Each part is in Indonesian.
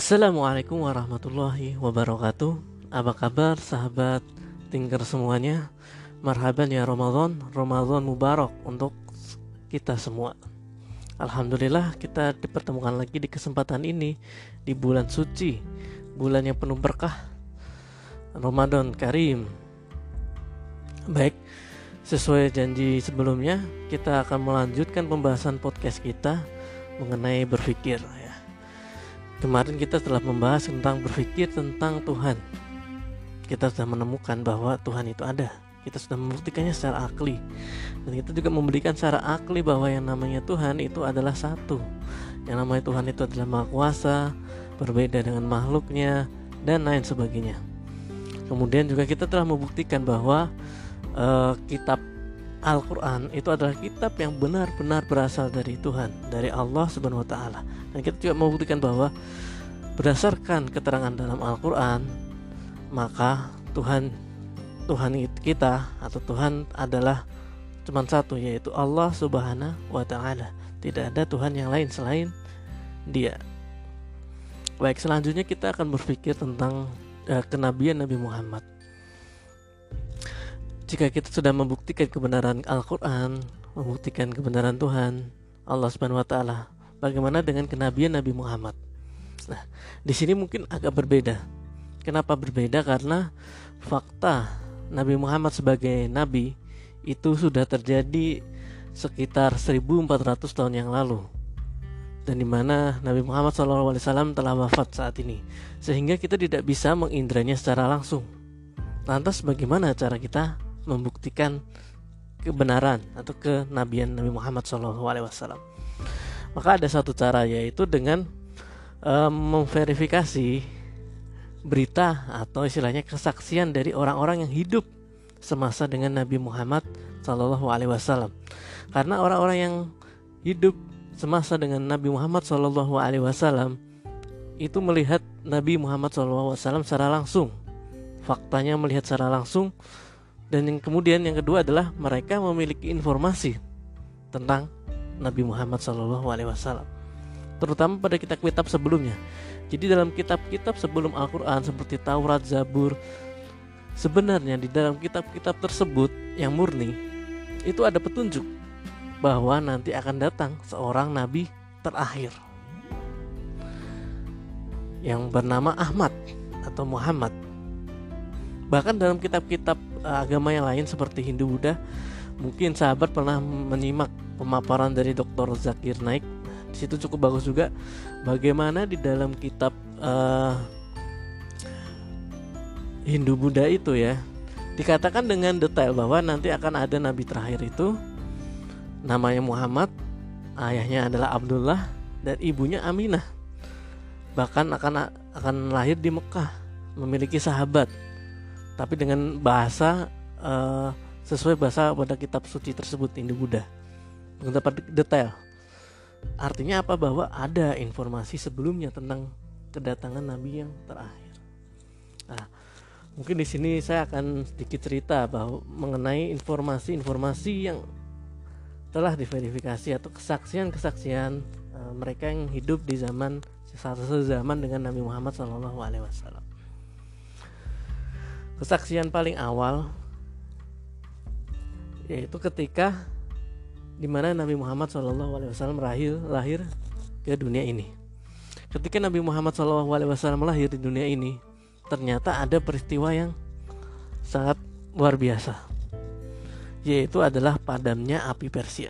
Assalamualaikum warahmatullahi wabarakatuh. Apa kabar sahabat tinggal semuanya? Marhaban ya Ramadan. Ramadan Mubarak untuk kita semua. Alhamdulillah kita dipertemukan lagi di kesempatan ini Di bulan suci Bulan yang penuh berkah. Ramadan Karim. Baik Sesuai janji sebelumnya, kita akan melanjutkan pembahasan podcast kita mengenai berpikir. Kemarin kita telah membahas tentang berpikir tentang Tuhan. Kita sudah menemukan bahwa Tuhan itu ada. Kita sudah membuktikannya secara akli. Dan kita juga memberikan secara akli bahwa yang namanya Tuhan itu adalah satu. Yang namanya Tuhan itu adalah Maha Kuasa, berbeda dengan makhluknya dan lain sebagainya. Kemudian juga kita telah membuktikan bahwa uh, kitab Al-Quran itu adalah kitab yang benar-benar berasal dari Tuhan, dari Allah Subhanahu wa Ta'ala. Dan kita juga membuktikan bahwa berdasarkan keterangan dalam Al-Quran, maka Tuhan Tuhan kita atau Tuhan adalah cuma satu yaitu Allah Subhanahu wa taala. Tidak ada Tuhan yang lain selain Dia. Baik, selanjutnya kita akan berpikir tentang uh, kenabian Nabi Muhammad jika kita sudah membuktikan kebenaran Al-Quran, membuktikan kebenaran Tuhan, Allah Subhanahu wa taala, bagaimana dengan kenabian Nabi Muhammad? Nah, di sini mungkin agak berbeda. Kenapa berbeda? Karena fakta Nabi Muhammad sebagai nabi itu sudah terjadi sekitar 1400 tahun yang lalu dan di mana Nabi Muhammad SAW telah wafat saat ini sehingga kita tidak bisa mengindranya secara langsung lantas bagaimana cara kita membuktikan kebenaran atau kenabian Nabi Muhammad SAW. Maka ada satu cara yaitu dengan um, memverifikasi berita atau istilahnya kesaksian dari orang-orang yang hidup semasa dengan Nabi Muhammad SAW. Karena orang-orang yang hidup semasa dengan Nabi Muhammad SAW itu melihat Nabi Muhammad SAW secara langsung. Faktanya melihat secara langsung dan yang kemudian yang kedua adalah mereka memiliki informasi tentang Nabi Muhammad SAW, terutama pada kitab-kitab sebelumnya. Jadi dalam kitab-kitab sebelum Al-Quran seperti Taurat, Zabur, sebenarnya di dalam kitab-kitab tersebut yang murni itu ada petunjuk bahwa nanti akan datang seorang nabi terakhir yang bernama Ahmad atau Muhammad. Bahkan dalam kitab-kitab Eh, agama yang lain seperti Hindu Buddha mungkin sahabat pernah menyimak pemaparan dari Dr. Zakir Naik di situ cukup bagus juga bagaimana di dalam kitab uh, Hindu Buddha itu ya dikatakan dengan detail bahwa nanti akan ada nabi terakhir itu namanya Muhammad ayahnya adalah Abdullah dan ibunya Aminah bahkan akan akan lahir di Mekah memiliki sahabat tapi dengan bahasa uh, sesuai bahasa pada kitab suci tersebut Hindu Buddha. Dapat detail. Artinya apa? Bahwa ada informasi sebelumnya tentang kedatangan Nabi yang terakhir. Nah mungkin di sini saya akan sedikit cerita bahwa mengenai informasi-informasi yang telah diverifikasi atau kesaksian-kesaksian uh, mereka yang hidup di zaman satu zaman dengan Nabi Muhammad SAW kesaksian paling awal yaitu ketika di mana Nabi Muhammad SAW lahir lahir ke dunia ini. Ketika Nabi Muhammad SAW lahir di dunia ini, ternyata ada peristiwa yang sangat luar biasa, yaitu adalah padamnya api Persia.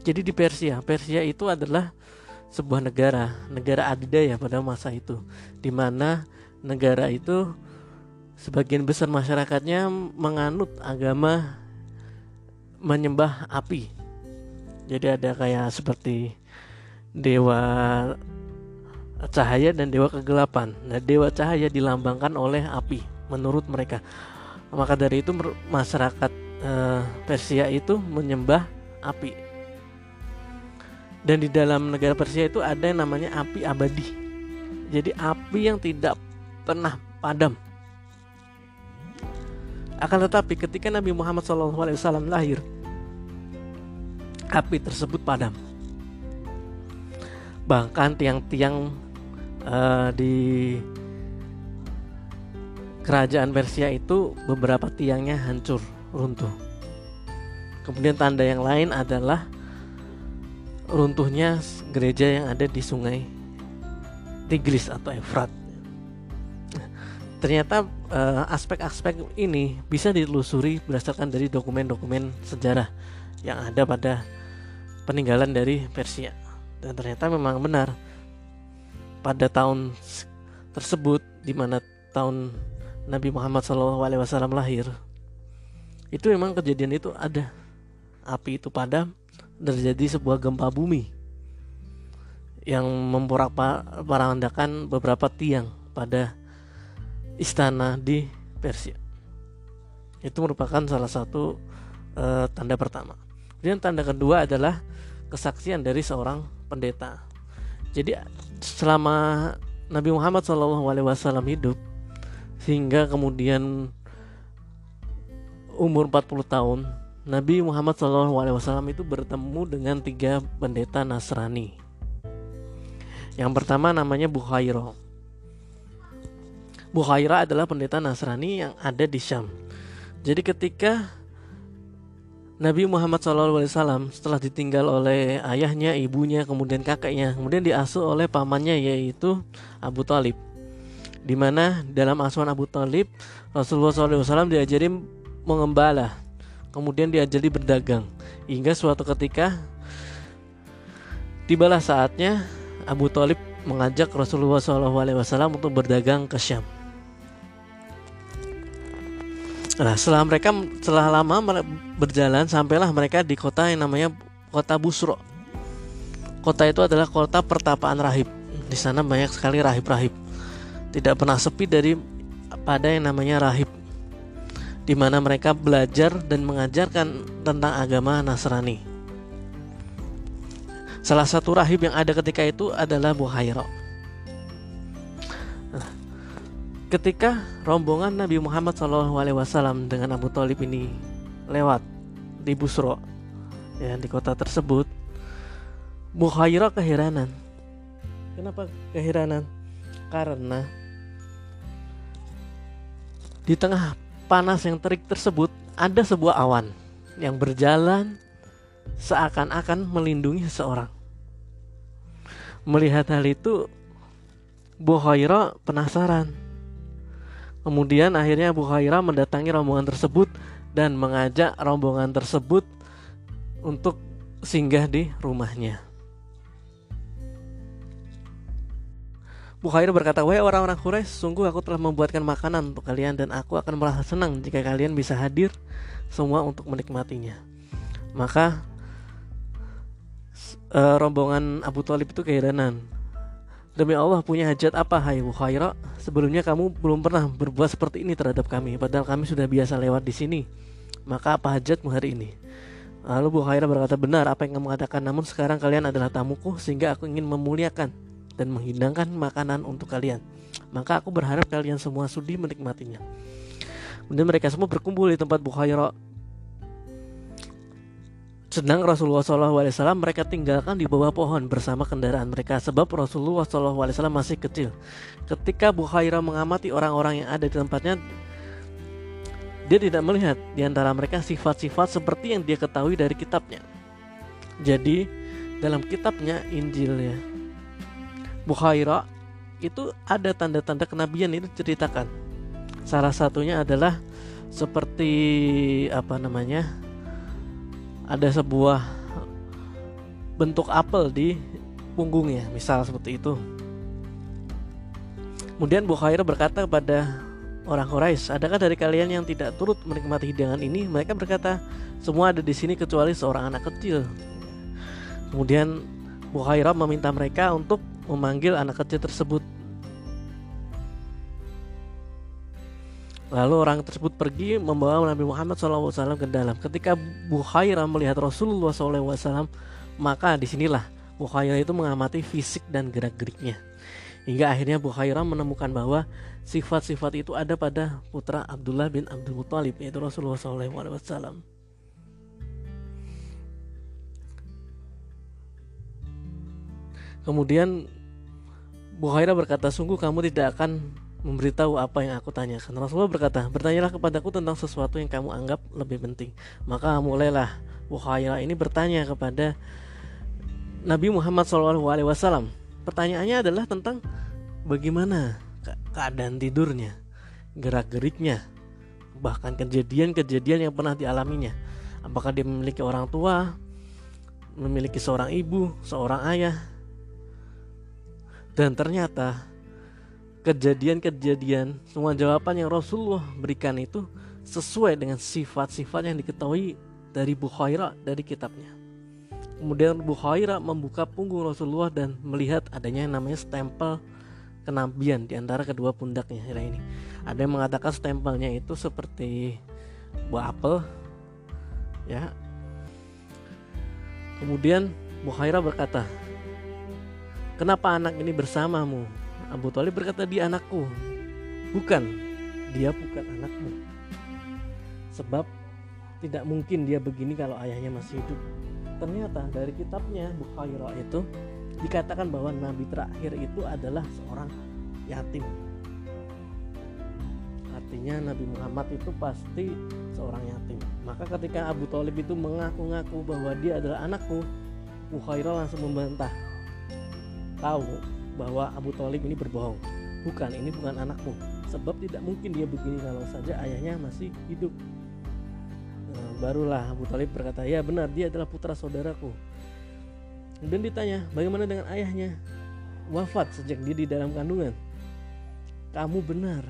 Jadi di Persia, Persia itu adalah sebuah negara, negara adidaya pada masa itu, di mana negara itu sebagian besar masyarakatnya menganut agama menyembah api. Jadi ada kayak seperti dewa cahaya dan dewa kegelapan. Nah, dewa cahaya dilambangkan oleh api menurut mereka. Maka dari itu masyarakat eh, Persia itu menyembah api. Dan di dalam negara Persia itu ada yang namanya api abadi. Jadi api yang tidak pernah padam akan tetapi ketika Nabi Muhammad SAW lahir, api tersebut padam. Bahkan tiang-tiang uh, di kerajaan Persia itu beberapa tiangnya hancur runtuh. Kemudian tanda yang lain adalah runtuhnya gereja yang ada di sungai Tigris atau Efrat. Ternyata eh, aspek-aspek uh, ini bisa ditelusuri berdasarkan dari dokumen-dokumen sejarah yang ada pada peninggalan dari Persia. Dan ternyata memang benar pada tahun tersebut di mana tahun Nabi Muhammad SAW lahir itu memang kejadian itu ada api itu padam terjadi sebuah gempa bumi yang memporak-parandakan beberapa tiang pada istana di Persia itu merupakan salah satu uh, tanda pertama kemudian tanda kedua adalah kesaksian dari seorang pendeta jadi selama Nabi Muhammad SAW hidup sehingga kemudian umur 40 tahun Nabi Muhammad SAW itu bertemu dengan tiga pendeta Nasrani. Yang pertama namanya Bukhairo. Bukhaira adalah pendeta Nasrani yang ada di Syam. Jadi ketika Nabi Muhammad SAW setelah ditinggal oleh ayahnya, ibunya, kemudian kakeknya, kemudian diasuh oleh pamannya yaitu Abu Talib di mana dalam asuhan Abu Talib Rasulullah SAW diajari mengembala kemudian diajari berdagang hingga suatu ketika tibalah saatnya Abu Talib mengajak Rasulullah SAW untuk berdagang ke Syam. Nah, setelah mereka setelah lama berjalan sampailah mereka di kota yang namanya kota Busro. Kota itu adalah kota pertapaan rahib. Di sana banyak sekali rahib-rahib tidak pernah sepi dari pada yang namanya rahib di mana mereka belajar dan mengajarkan tentang agama Nasrani. Salah satu rahib yang ada ketika itu adalah Buhairo. Ketika rombongan Nabi Muhammad SAW dengan Abu Talib ini lewat di Busro, ya di kota tersebut, Buhairo keheranan. Kenapa keheranan? Karena di tengah panas yang terik tersebut ada sebuah awan yang berjalan seakan-akan melindungi seseorang. Melihat hal itu, Bukhaira penasaran. Kemudian akhirnya Bukhaira mendatangi rombongan tersebut dan mengajak rombongan tersebut untuk singgah di rumahnya. Bukhair berkata, Wahai orang-orang Quraisy, sungguh aku telah membuatkan makanan untuk kalian dan aku akan merasa senang jika kalian bisa hadir semua untuk menikmatinya. Maka uh, rombongan Abu Talib itu keheranan. Demi Allah punya hajat apa hai Bukhaira? Sebelumnya kamu belum pernah berbuat seperti ini terhadap kami, padahal kami sudah biasa lewat di sini. Maka apa hajatmu hari ini? Lalu Bukhaira berkata, benar apa yang kamu katakan, namun sekarang kalian adalah tamuku sehingga aku ingin memuliakan dan menghidangkan makanan untuk kalian. Maka aku berharap kalian semua sudi menikmatinya. Kemudian mereka semua berkumpul di tempat Bukhaira. Sedang Rasulullah SAW mereka tinggalkan di bawah pohon bersama kendaraan mereka sebab Rasulullah SAW masih kecil. Ketika Bukhaira mengamati orang-orang yang ada di tempatnya, dia tidak melihat di antara mereka sifat-sifat seperti yang dia ketahui dari kitabnya. Jadi dalam kitabnya Injilnya Bukhaira itu ada tanda-tanda kenabian itu ceritakan. Salah satunya adalah seperti apa namanya? Ada sebuah bentuk apel di punggungnya, misal seperti itu. Kemudian Bukhaira berkata kepada orang Quraisy, "Adakah dari kalian yang tidak turut menikmati hidangan ini?" Mereka berkata, "Semua ada di sini kecuali seorang anak kecil." Kemudian Bukhaira meminta mereka untuk memanggil anak kecil tersebut. Lalu orang tersebut pergi membawa Nabi Muhammad SAW ke dalam. Ketika Bukhaira melihat Rasulullah SAW, maka di sinilah Bukhaira itu mengamati fisik dan gerak-geriknya. Hingga akhirnya Bukhaira menemukan bahwa sifat-sifat itu ada pada putra Abdullah bin Abdul Muthalib yaitu Rasulullah SAW. Kemudian Bukhairah berkata, sungguh kamu tidak akan memberitahu apa yang aku tanyakan. Rasulullah berkata, bertanyalah kepadaku tentang sesuatu yang kamu anggap lebih penting. Maka mulailah Bukhairah ini bertanya kepada Nabi Muhammad SAW. Pertanyaannya adalah tentang bagaimana keadaan tidurnya, gerak-geriknya, bahkan kejadian-kejadian yang pernah dialaminya. Apakah dia memiliki orang tua, memiliki seorang ibu, seorang ayah, dan ternyata kejadian-kejadian semua jawaban yang Rasulullah berikan itu sesuai dengan sifat-sifat yang diketahui dari Bukhaira dari kitabnya. Kemudian Bukhaira membuka punggung Rasulullah dan melihat adanya yang namanya stempel kenabian di antara kedua pundaknya ini. Ada yang mengatakan stempelnya itu seperti buah apel ya. Kemudian Bukhaira berkata, "Kenapa anak ini bersamamu?" Abu Talib berkata, "Dia anakku." Bukan, dia bukan anakmu. Sebab tidak mungkin dia begini kalau ayahnya masih hidup. Ternyata dari kitabnya Bukhaira itu dikatakan bahwa nabi terakhir itu adalah seorang yatim. Artinya Nabi Muhammad itu pasti seorang yatim. Maka ketika Abu Talib itu mengaku-ngaku bahwa dia adalah anakku, Bukhaira langsung membantah. Tahu bahwa Abu Talib ini berbohong. Bukan, ini bukan anakmu. Sebab tidak mungkin dia begini kalau saja ayahnya masih hidup. Nah, barulah Abu Talib berkata, ya benar dia adalah putra saudaraku. Dan ditanya, bagaimana dengan ayahnya? Wafat sejak dia di dalam kandungan. Kamu benar.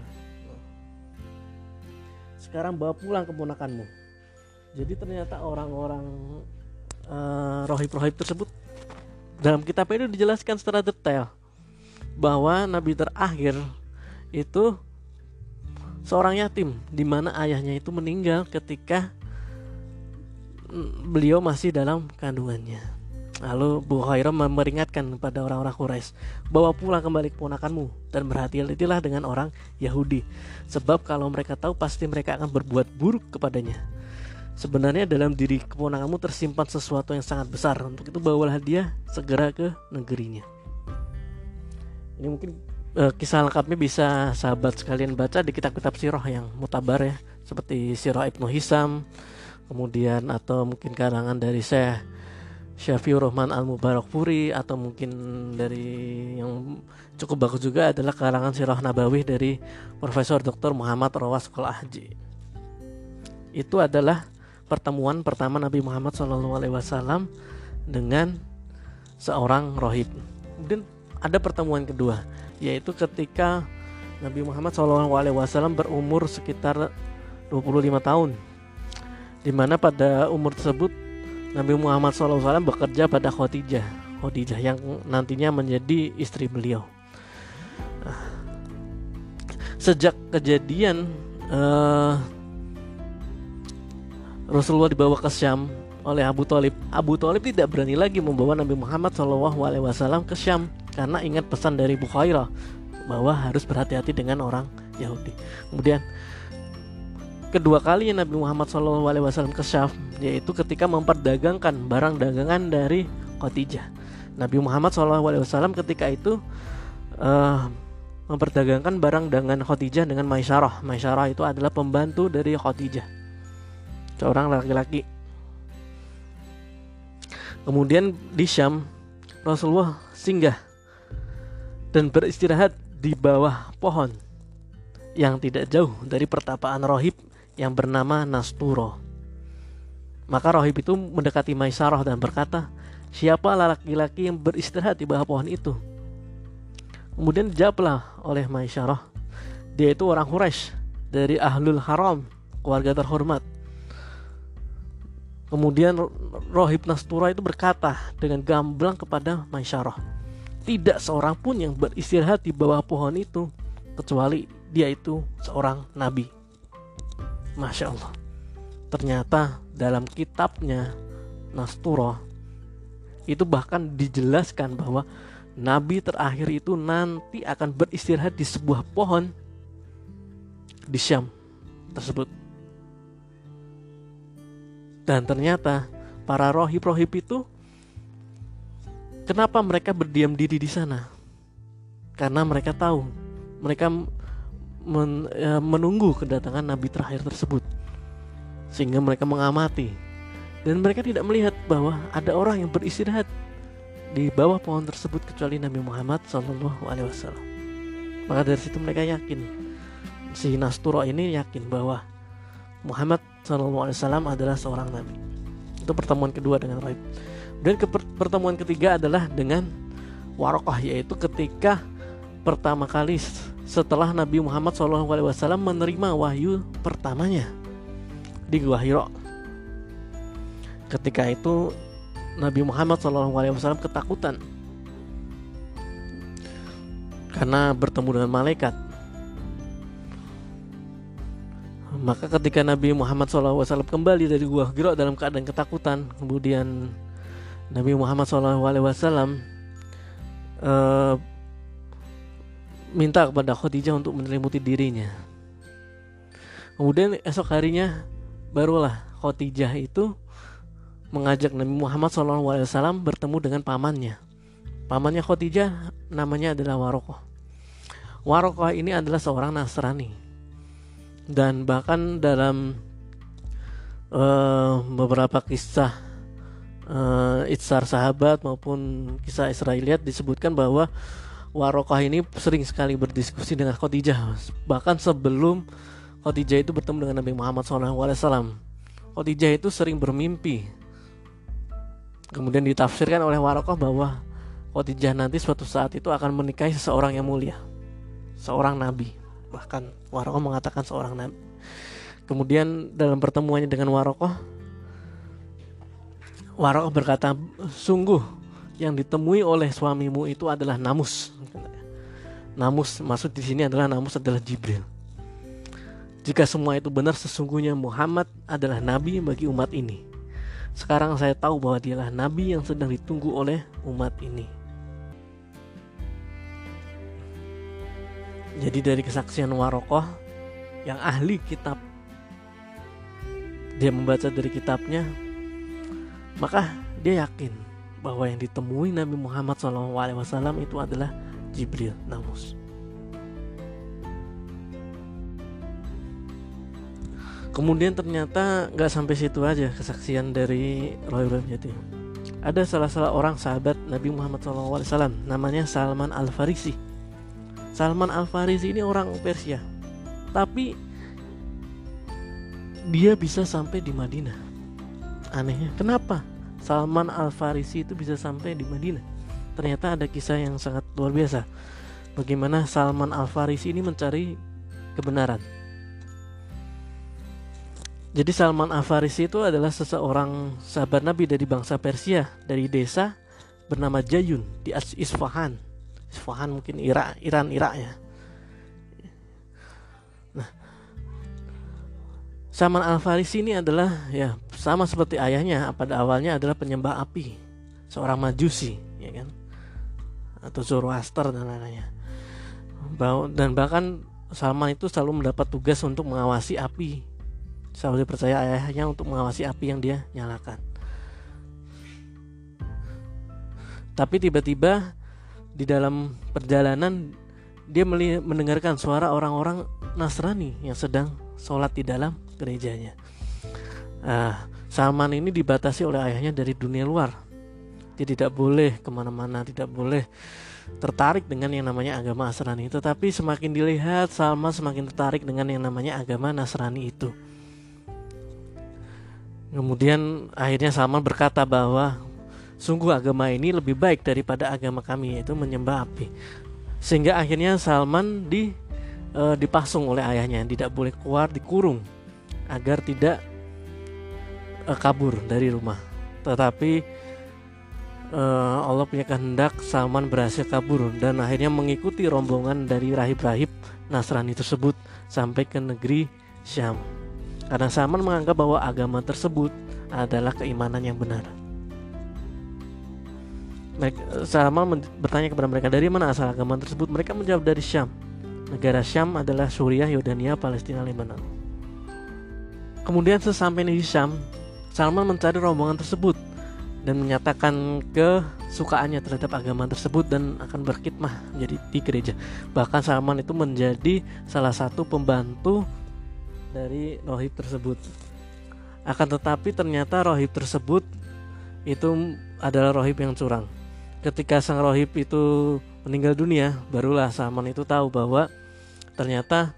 Sekarang bawa pulang keponakanmu. Jadi ternyata orang-orang uh, rohib-rohib tersebut dalam kitab itu dijelaskan secara detail bahwa nabi terakhir itu seorang yatim di mana ayahnya itu meninggal ketika beliau masih dalam kandungannya. Lalu Bukhairah memperingatkan kepada orang-orang Quraisy, bawa pulang kembali keponakanmu dan berhati-hatilah dengan orang Yahudi, sebab kalau mereka tahu pasti mereka akan berbuat buruk kepadanya. Sebenarnya dalam diri keponakanmu tersimpan sesuatu yang sangat besar. Untuk itu bawalah dia segera ke negerinya ini mungkin uh, kisah lengkapnya bisa sahabat sekalian baca di kitab-kitab sirah yang mutabar ya seperti sirah Ibnu Hisam kemudian atau mungkin karangan dari Syekh Syafiur Rahman Al Mubarak Puri atau mungkin dari yang cukup bagus juga adalah karangan Sirah Nabawi dari Profesor Dr. Muhammad Rawas Haji. Itu adalah pertemuan pertama Nabi Muhammad SAW dengan seorang rohib. Kemudian ada pertemuan kedua yaitu ketika Nabi Muhammad SAW berumur sekitar 25 tahun di mana pada umur tersebut Nabi Muhammad SAW bekerja pada Khadijah Khadijah yang nantinya menjadi istri beliau. Sejak kejadian uh, Rasulullah dibawa ke Syam oleh Abu Talib. Abu Talib tidak berani lagi membawa Nabi Muhammad SAW ke Syam karena ingat pesan dari Bukhairah bahwa harus berhati-hati dengan orang Yahudi. Kemudian kedua kali Nabi Muhammad SAW ke Syam yaitu ketika memperdagangkan barang dagangan dari Khadijah. Nabi Muhammad SAW ketika itu uh, memperdagangkan barang dagangan Khadijah dengan Maisyarah. Maisyarah itu adalah pembantu dari Khadijah, seorang laki-laki. Kemudian di Syam Rasulullah singgah dan beristirahat di bawah pohon yang tidak jauh dari pertapaan rohib yang bernama Nasturo. Maka rohib itu mendekati Maisarah dan berkata, Siapa laki-laki yang beristirahat di bawah pohon itu? Kemudian dijawablah oleh Maisarah, dia itu orang Quraisy dari Ahlul Haram, keluarga terhormat. Kemudian Rohib Nastura itu berkata dengan gamblang kepada Maisarah, tidak seorang pun yang beristirahat di bawah pohon itu kecuali dia itu seorang nabi. Masya Allah. Ternyata dalam kitabnya Nasturo itu bahkan dijelaskan bahwa nabi terakhir itu nanti akan beristirahat di sebuah pohon di Syam tersebut. Dan ternyata para rohib-rohib itu Kenapa mereka berdiam diri di sana? karena mereka tahu mereka men, ya, menunggu kedatangan nabi terakhir tersebut sehingga mereka mengamati dan mereka tidak melihat bahwa ada orang yang beristirahat di bawah pohon tersebut kecuali Nabi Muhammad Shallallahu Alaihi Wasallam. Maka dari situ mereka yakin si Nasturo ini yakin bahwa Muhammad Shallallahu Alaihi Wasallam adalah seorang nabi. Itu pertemuan kedua dengan Raib. Dan ke pertemuan ketiga adalah dengan Warokoh yaitu ketika pertama kali setelah Nabi Muhammad SAW menerima wahyu pertamanya di Gua Hiro. Ketika itu Nabi Muhammad SAW ketakutan karena bertemu dengan malaikat. Maka ketika Nabi Muhammad SAW kembali dari Gua Hiro dalam keadaan ketakutan, kemudian Nabi Muhammad SAW uh, minta kepada Khadijah untuk menyelimuti dirinya. Kemudian esok harinya barulah Khadijah itu mengajak Nabi Muhammad SAW bertemu dengan pamannya. Pamannya Khadijah namanya adalah Warokoh. Warokoh ini adalah seorang Nasrani dan bahkan dalam uh, beberapa kisah uh, Itsar sahabat maupun kisah Israeliat disebutkan bahwa Warokoh ini sering sekali berdiskusi dengan Khadijah. Bahkan sebelum Khadijah itu bertemu dengan Nabi Muhammad SAW Khadijah itu sering bermimpi. Kemudian ditafsirkan oleh Warokoh bahwa Khadijah nanti suatu saat itu akan menikahi seseorang yang mulia seorang nabi. Bahkan Warokoh mengatakan seorang nabi. Kemudian dalam pertemuannya dengan Warokoh Warokoh berkata sungguh yang ditemui oleh suamimu itu adalah namus. Namus maksud di sini adalah namus adalah Jibril. Jika semua itu benar sesungguhnya Muhammad adalah nabi bagi umat ini. Sekarang saya tahu bahwa dialah nabi yang sedang ditunggu oleh umat ini. Jadi dari kesaksian Warokoh yang ahli kitab dia membaca dari kitabnya maka dia yakin bahwa yang ditemui Nabi Muhammad SAW itu adalah Jibril Namus. Kemudian ternyata nggak sampai situ aja kesaksian dari Roy Jati. Ada salah salah orang sahabat Nabi Muhammad SAW namanya Salman Al Farisi Salman Al Farisi ini orang Persia tapi dia bisa sampai di Madinah anehnya kenapa Salman Al Farisi itu bisa sampai di Madinah. Ternyata ada kisah yang sangat luar biasa. Bagaimana Salman Al Farisi ini mencari kebenaran. Jadi Salman Al Farisi itu adalah seseorang sahabat Nabi dari bangsa Persia dari desa bernama Jayun di Isfahan. Isfahan mungkin Irak, Iran, Irak ya. Nah, Saman Al Farisi ini adalah ya sama seperti ayahnya pada awalnya adalah penyembah api, seorang majusi, ya kan, atau Zoroaster dan lain-lainnya. Dan bahkan Salman itu selalu mendapat tugas untuk mengawasi api. Selalu dipercaya ayahnya untuk mengawasi api yang dia nyalakan. Tapi tiba-tiba di dalam perjalanan dia mendengarkan suara orang-orang Nasrani yang sedang sholat di dalam gerejanya. Nah, Salman ini dibatasi oleh ayahnya dari dunia luar. Dia tidak boleh ke mana-mana, tidak boleh tertarik dengan yang namanya agama Nasrani. Tetapi semakin dilihat, Salman semakin tertarik dengan yang namanya agama Nasrani itu. Kemudian akhirnya Salman berkata bahwa Sungguh agama ini lebih baik daripada agama kami yaitu menyembah api. Sehingga akhirnya Salman di e, dipasung oleh ayahnya, tidak boleh keluar, dikurung agar tidak e, kabur dari rumah. Tetapi e, Allah punya kehendak Salman berhasil kabur dan akhirnya mengikuti rombongan dari rahib-rahib Nasrani tersebut sampai ke negeri Syam. Karena Salman menganggap bahwa agama tersebut adalah keimanan yang benar mereka Salman bertanya kepada mereka dari mana asal agama tersebut mereka menjawab dari Syam negara Syam adalah Suriah Yordania Palestina Lebanon kemudian sesampai di Syam Salman mencari rombongan tersebut dan menyatakan ke kesukaannya terhadap agama tersebut dan akan berkhidmah menjadi di gereja. Bahkan Salman itu menjadi salah satu pembantu dari rohib tersebut. Akan tetapi ternyata rohib tersebut itu adalah rohib yang curang. Ketika sang rohib itu meninggal dunia, barulah Salman itu tahu bahwa ternyata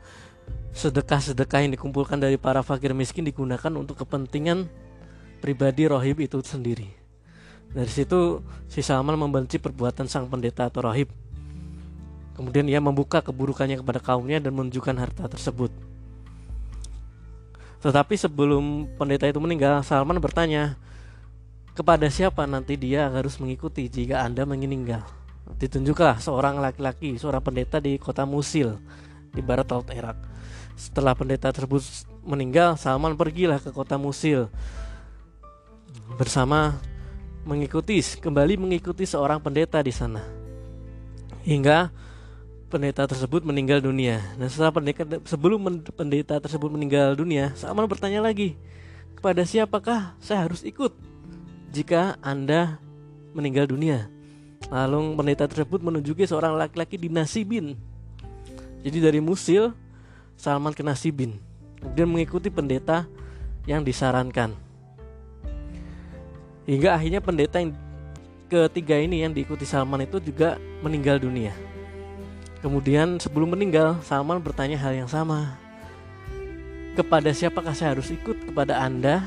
sedekah-sedekah yang dikumpulkan dari para fakir miskin digunakan untuk kepentingan pribadi rohib itu sendiri. Dari situ si Salman membenci perbuatan sang pendeta atau rohib. Kemudian ia membuka keburukannya kepada kaumnya dan menunjukkan harta tersebut. Tetapi sebelum pendeta itu meninggal, Salman bertanya, kepada siapa nanti dia harus mengikuti jika Anda meninggal. Ditunjuklah seorang laki-laki, seorang pendeta di kota Musil, di barat laut Irak. Setelah pendeta tersebut meninggal, Salman pergilah ke kota Musil bersama mengikuti kembali mengikuti seorang pendeta di sana. Hingga pendeta tersebut meninggal dunia. Nah setelah pendeta sebelum pendeta tersebut meninggal dunia, Salman bertanya lagi kepada siapakah saya harus ikut jika anda meninggal dunia. Lalu pendeta tersebut menunjuki seorang laki-laki di Nasibin. Jadi dari Musil, Salman ke Nasibin. Kemudian mengikuti pendeta yang disarankan. Hingga akhirnya pendeta yang ketiga ini yang diikuti Salman itu juga meninggal dunia. Kemudian sebelum meninggal, Salman bertanya hal yang sama. Kepada siapakah saya harus ikut? Kepada Anda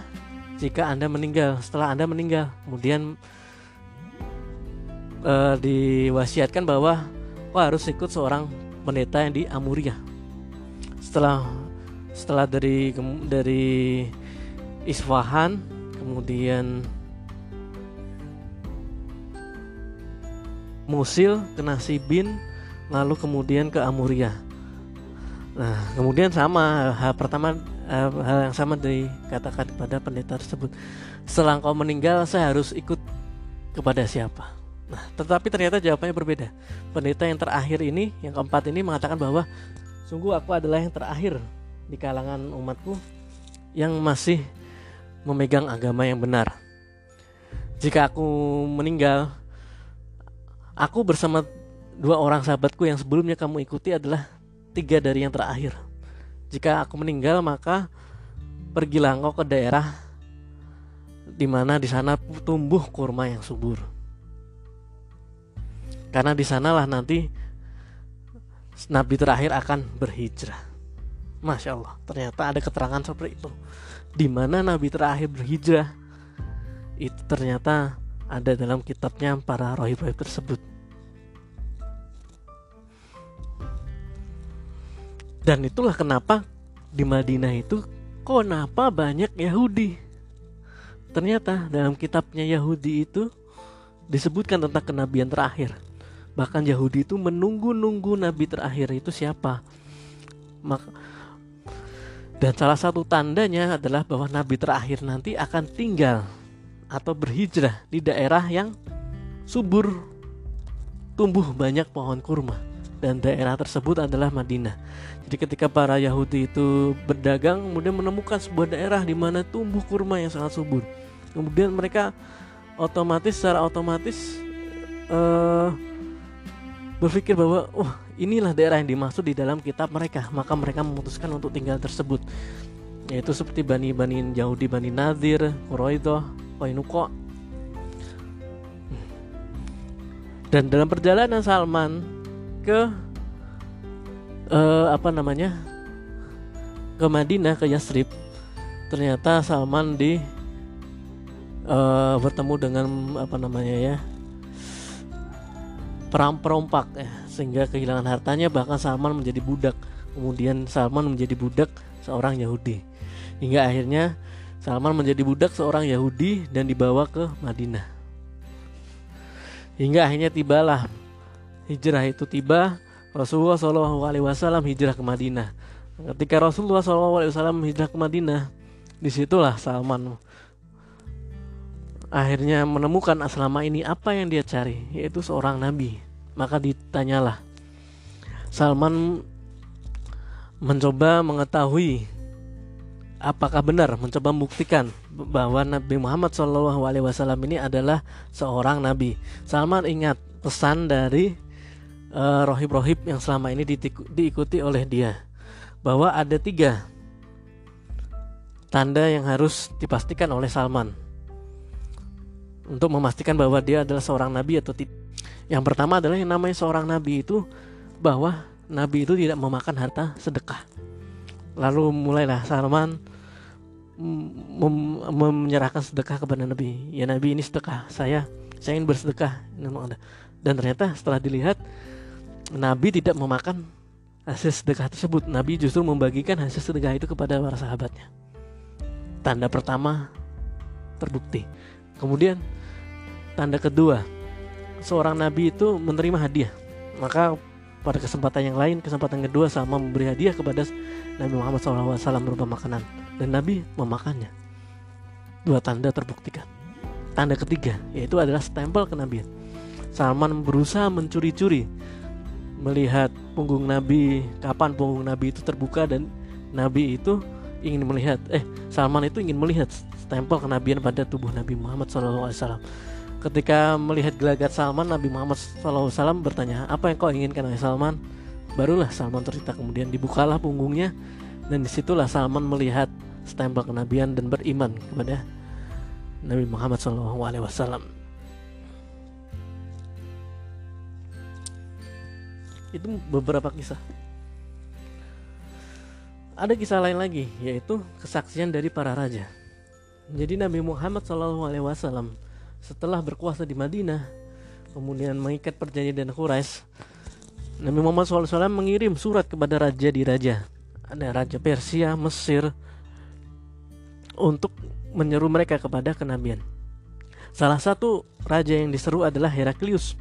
jika Anda meninggal, setelah Anda meninggal. Kemudian uh, diwasiatkan bahwa oh, harus ikut seorang pendeta yang di Amuria. Setelah setelah dari dari Isfahan, kemudian Musil ke Nasibin, lalu kemudian ke Amuria. Nah, kemudian sama hal pertama hal yang sama dikatakan kepada pendeta tersebut. Setelah kau meninggal, saya harus ikut kepada siapa? Nah, tetapi ternyata jawabannya berbeda. Pendeta yang terakhir ini, yang keempat ini mengatakan bahwa sungguh aku adalah yang terakhir di kalangan umatku yang masih memegang agama yang benar. Jika aku meninggal, aku bersama dua orang sahabatku yang sebelumnya kamu ikuti adalah tiga dari yang terakhir. Jika aku meninggal maka pergilah engkau ke daerah di mana di sana tumbuh kurma yang subur. Karena di sanalah nanti nabi terakhir akan berhijrah. Masya Allah, ternyata ada keterangan seperti itu. Di mana nabi terakhir berhijrah, itu ternyata ada dalam kitabnya para rohib-rohib tersebut. Dan itulah kenapa di Madinah itu kenapa banyak Yahudi. Ternyata dalam kitabnya Yahudi itu disebutkan tentang kenabian terakhir. Bahkan Yahudi itu menunggu-nunggu nabi terakhir itu siapa. Maka dan salah satu tandanya adalah bahwa nabi terakhir nanti akan tinggal atau berhijrah di daerah yang subur tumbuh banyak pohon kurma dan daerah tersebut adalah Madinah. Jadi ketika para Yahudi itu berdagang kemudian menemukan sebuah daerah di mana tumbuh kurma yang sangat subur. Kemudian mereka otomatis secara otomatis uh, berpikir bahwa oh inilah daerah yang dimaksud di dalam kitab mereka maka mereka memutuskan untuk tinggal tersebut yaitu seperti Bani Bani Yahudi Bani Nadir, Quraidah, Qainuqa. Dan dalam perjalanan Salman ke uh, apa namanya ke Madinah ke Yasrib ternyata Salman di uh, bertemu dengan apa namanya ya perompak ya sehingga kehilangan hartanya bahkan Salman menjadi budak. Kemudian Salman menjadi budak seorang Yahudi hingga akhirnya Salman menjadi budak seorang Yahudi dan dibawa ke Madinah. Hingga akhirnya tibalah. Hijrah itu tiba. Rasulullah Wasallam hijrah ke Madinah. Ketika Rasulullah Wasallam hijrah ke Madinah di situlah Salman akhirnya menemukan selama ini apa yang dia cari yaitu seorang nabi. Maka ditanyalah. Salman mencoba mengetahui apakah benar mencoba membuktikan bahwa Nabi Muhammad SAW ini adalah seorang nabi. Salman ingat pesan dari uh, rohib-rohib yang selama ini diikuti oleh dia bahwa ada tiga tanda yang harus dipastikan oleh Salman untuk memastikan bahwa dia adalah seorang nabi atau tidak. Yang pertama adalah yang namanya seorang nabi itu bahwa nabi itu tidak memakan harta sedekah lalu mulailah Salman mem menyerahkan sedekah kepada Nabi. Ya Nabi ini sedekah saya. Saya ingin bersedekah. Dan ternyata setelah dilihat Nabi tidak memakan hasil sedekah tersebut. Nabi justru membagikan hasil sedekah itu kepada para sahabatnya. Tanda pertama terbukti. Kemudian tanda kedua seorang Nabi itu menerima hadiah. Maka pada kesempatan yang lain, kesempatan kedua sama memberi hadiah kepada Nabi Muhammad SAW berupa makanan dan Nabi memakannya. Dua tanda terbuktikan. Tanda ketiga yaitu adalah stempel kenabian. Salman berusaha mencuri-curi melihat punggung Nabi, kapan punggung Nabi itu terbuka dan Nabi itu ingin melihat, eh Salman itu ingin melihat stempel kenabian pada tubuh Nabi Muhammad SAW. Ketika melihat gelagat Salman, Nabi Muhammad SAW bertanya, apa yang kau inginkan oleh Salman? Barulah Salman cerita kemudian dibukalah punggungnya dan di situlah Salman melihat stempel kenabian dan beriman kepada Nabi Muhammad SAW. Itu beberapa kisah. Ada kisah lain lagi, yaitu kesaksian dari para raja. Jadi Nabi Muhammad SAW setelah berkuasa di Madinah kemudian mengikat perjanjian dengan Quraisy Nabi Muhammad SAW mengirim surat kepada raja di raja ada raja Persia Mesir untuk menyeru mereka kepada kenabian. Salah satu raja yang diseru adalah Heraklius.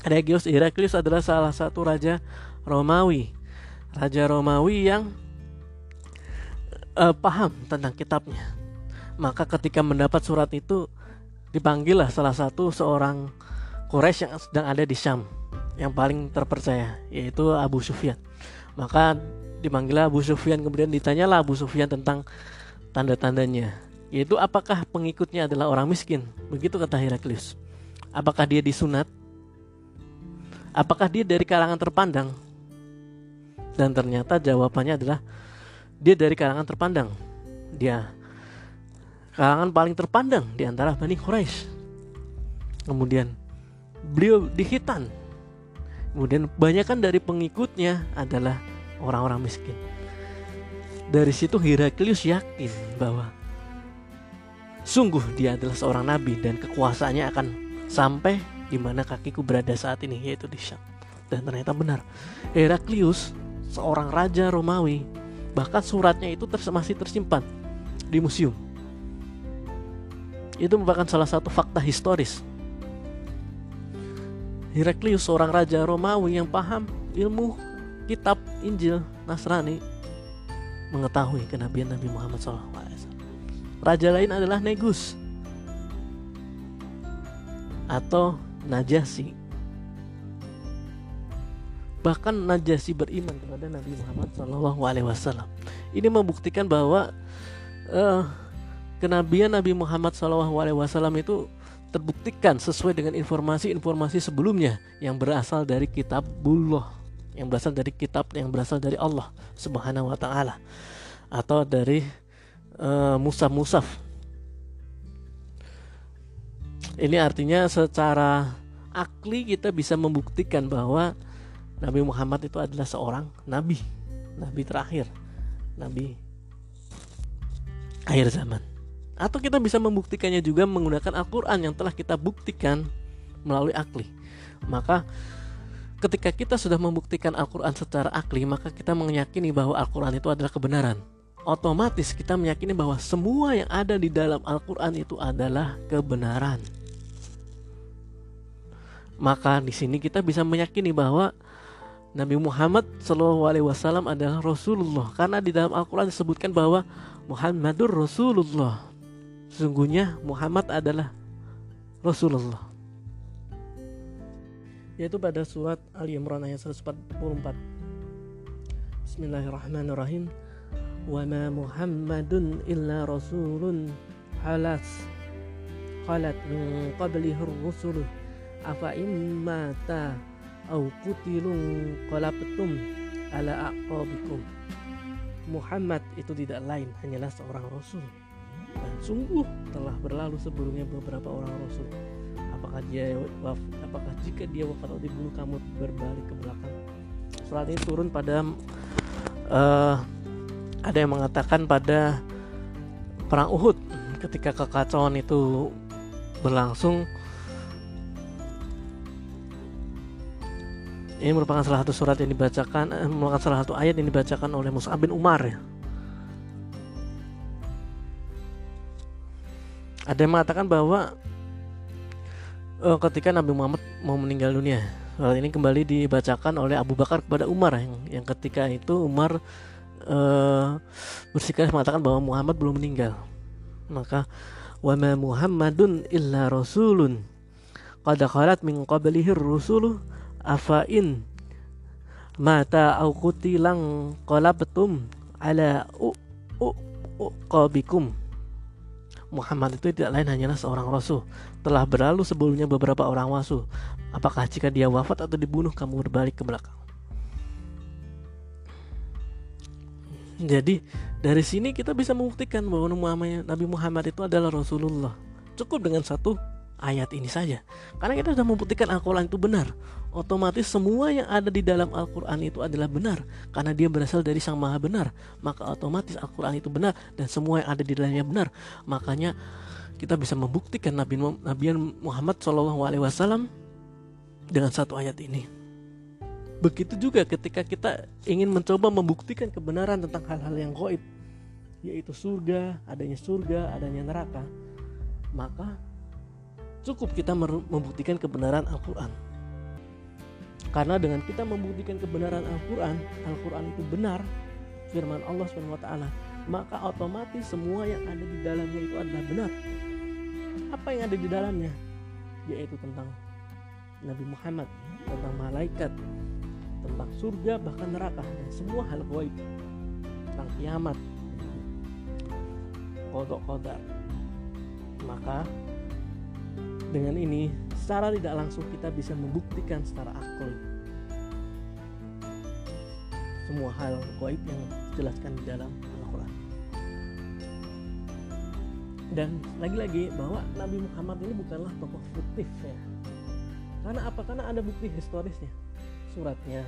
Heraklius Heraklius adalah salah satu raja Romawi. Raja Romawi yang uh, paham tentang kitabnya. Maka ketika mendapat surat itu dipanggillah salah satu seorang Quraisy yang sedang ada di Syam yang paling terpercaya yaitu Abu Sufyan. Maka dipanggillah Abu Sufyan kemudian ditanyalah Abu Sufyan tentang tanda-tandanya. Yaitu apakah pengikutnya adalah orang miskin? Begitu kata Heraklius. Apakah dia disunat? Apakah dia dari kalangan terpandang? Dan ternyata jawabannya adalah dia dari kalangan terpandang. Dia kalangan paling terpandang di antara Bani Quraisy. Kemudian beliau dihitan. Kemudian kebanyakan dari pengikutnya adalah orang-orang miskin. Dari situ Heraklius yakin bahwa sungguh dia adalah seorang nabi dan kekuasaannya akan sampai di mana kakiku berada saat ini yaitu di Syam. Dan ternyata benar. Heraklius seorang raja Romawi bahkan suratnya itu masih tersimpan di museum itu merupakan salah satu fakta historis. Heraklius seorang raja Romawi yang paham ilmu kitab Injil Nasrani mengetahui kenabian Nabi Muhammad SAW. Raja lain adalah Negus atau Najasi. Bahkan Najasi beriman kepada Nabi Muhammad SAW. Ini membuktikan bahwa uh, kenabian Nabi Muhammad SAW itu terbuktikan sesuai dengan informasi-informasi sebelumnya yang berasal dari kitabullah yang berasal dari kitab yang berasal dari Allah Subhanahu wa taala atau dari uh, musaf-musaf. Ini artinya secara akli kita bisa membuktikan bahwa Nabi Muhammad itu adalah seorang nabi, nabi terakhir, nabi akhir zaman. Atau kita bisa membuktikannya juga menggunakan Al-Quran yang telah kita buktikan melalui akli. Maka ketika kita sudah membuktikan Al-Quran secara akli, maka kita meyakini bahwa Al-Quran itu adalah kebenaran. Otomatis kita meyakini bahwa semua yang ada di dalam Al-Quran itu adalah kebenaran. Maka di sini kita bisa meyakini bahwa Nabi Muhammad SAW adalah Rasulullah karena di dalam Al-Quran disebutkan bahwa Muhammadur Rasulullah Sesungguhnya Muhammad adalah Rasulullah yaitu pada surat Ali Imran ayat 144. Bismillahirrahmanirrahim. Wa ma Muhammadun illa rasulun halas qalat min qablihi ar-rusul afa immata au qutilun qalabtum ala aqabikum. Muhammad itu tidak lain hanyalah seorang rasul dan sungguh telah berlalu sebelumnya beberapa orang rasul apakah dia apakah jika dia wafat atau dibunuh kamu berbalik ke belakang surat ini turun pada uh, ada yang mengatakan pada perang Uhud ketika kekacauan itu berlangsung ini merupakan salah satu surat yang dibacakan eh, merupakan salah satu ayat yang dibacakan oleh Mus'ab bin Umar ya. Ada yang mengatakan bahwa uh, ketika Nabi Muhammad mau meninggal dunia, surat ini kembali dibacakan oleh Abu Bakar kepada Umar yang, yang ketika itu Umar uh, bersikeras mengatakan bahwa Muhammad belum meninggal. Maka wa ma Muhammadun illa rasulun. Qad khalat min qablihi rusulu afain mata au qutilang qalabtum ala u u uqabikum Muhammad itu tidak lain hanyalah seorang rasul telah berlalu sebelumnya beberapa orang rasul apakah jika dia wafat atau dibunuh kamu berbalik ke belakang Jadi dari sini kita bisa membuktikan bahwa Nabi Muhammad itu adalah Rasulullah. Cukup dengan satu ayat ini saja. Karena kita sudah membuktikan Al-Quran itu benar. Otomatis semua yang ada di dalam Al-Quran itu adalah benar. Karena dia berasal dari Sang Maha Benar. Maka otomatis Al-Quran itu benar. Dan semua yang ada di dalamnya benar. Makanya kita bisa membuktikan Nabi, Nabi Muhammad SAW dengan satu ayat ini. Begitu juga ketika kita ingin mencoba membuktikan kebenaran tentang hal-hal yang goib, yaitu surga, adanya surga, adanya neraka, maka cukup kita membuktikan kebenaran Al-Quran. Karena dengan kita membuktikan kebenaran Al-Quran, Al-Quran itu benar, firman Allah SWT, maka otomatis semua yang ada di dalamnya itu adalah benar. Apa yang ada di dalamnya? Yaitu tentang Nabi Muhammad, tentang malaikat, tentang surga bahkan neraka. Dan semua hal gaib. Tentang kiamat. Kodok kodar maka dengan ini secara tidak langsung kita bisa membuktikan secara akal semua hal gaib yang dijelaskan di dalam dan lagi-lagi bahwa Nabi Muhammad ini bukanlah tokoh fiktif ya karena apa? Karena ada bukti historisnya suratnya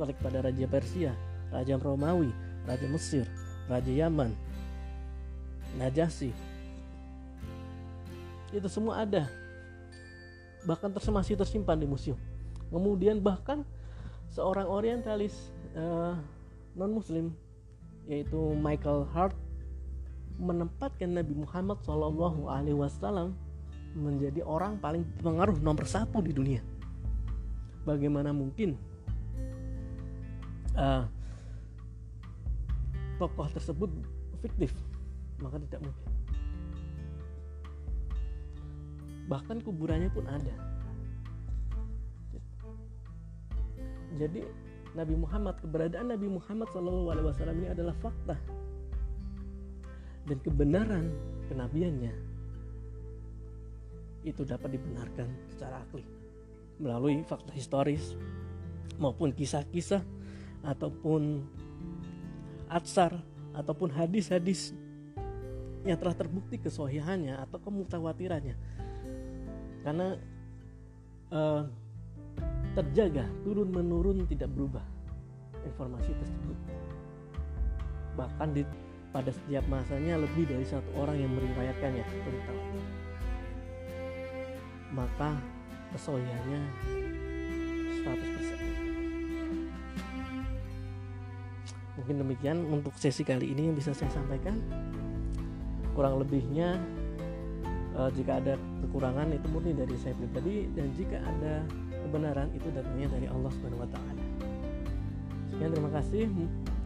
surat kepada Raja Persia, Raja Romawi, Raja Mesir, Raja Yaman, Najasyi. Itu semua ada. Bahkan masih tersimpan di museum. Kemudian bahkan seorang orientalis uh, eh, non muslim yaitu Michael Hart menempatkan Nabi Muhammad Shallallahu Alaihi Wasallam menjadi orang paling pengaruh nomor satu di dunia. Bagaimana mungkin uh, tokoh tersebut fiktif? Maka tidak mungkin. Bahkan kuburannya pun ada. Jadi Nabi Muhammad keberadaan Nabi Muhammad SAW ini adalah fakta dan kebenaran kenabiannya itu dapat dibenarkan secara akli melalui fakta historis maupun kisah-kisah ataupun atsar ataupun hadis-hadis yang telah terbukti kesohihannya atau kemutawatirannya karena uh, terjaga turun menurun tidak berubah informasi tersebut. Bahkan di pada setiap masanya lebih dari satu orang yang meriwayatkannya mutawatir maka kesohiannya 100% mungkin demikian untuk sesi kali ini yang bisa saya sampaikan kurang lebihnya uh, jika ada kekurangan itu murni dari saya pribadi dan jika ada kebenaran itu datangnya dari Allah Subhanahu wa. Sekian terima kasih.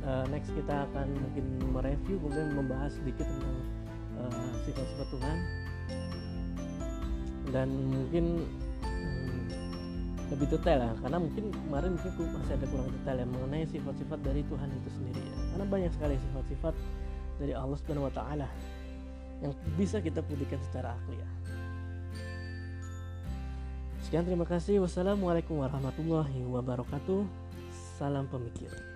Uh, next kita akan mungkin mereview kemudian membahas sedikit tentang uh, sifat-sifat Tuhan dan mungkin lebih detail ya karena mungkin kemarin mungkin masih ada kurang detail ya mengenai sifat-sifat dari Tuhan itu sendiri ya karena banyak sekali sifat-sifat dari Allah Subhanahu Wa Taala yang bisa kita buktikan secara akli ya. Sekian terima kasih. Wassalamualaikum warahmatullahi wabarakatuh. Salam pemikir.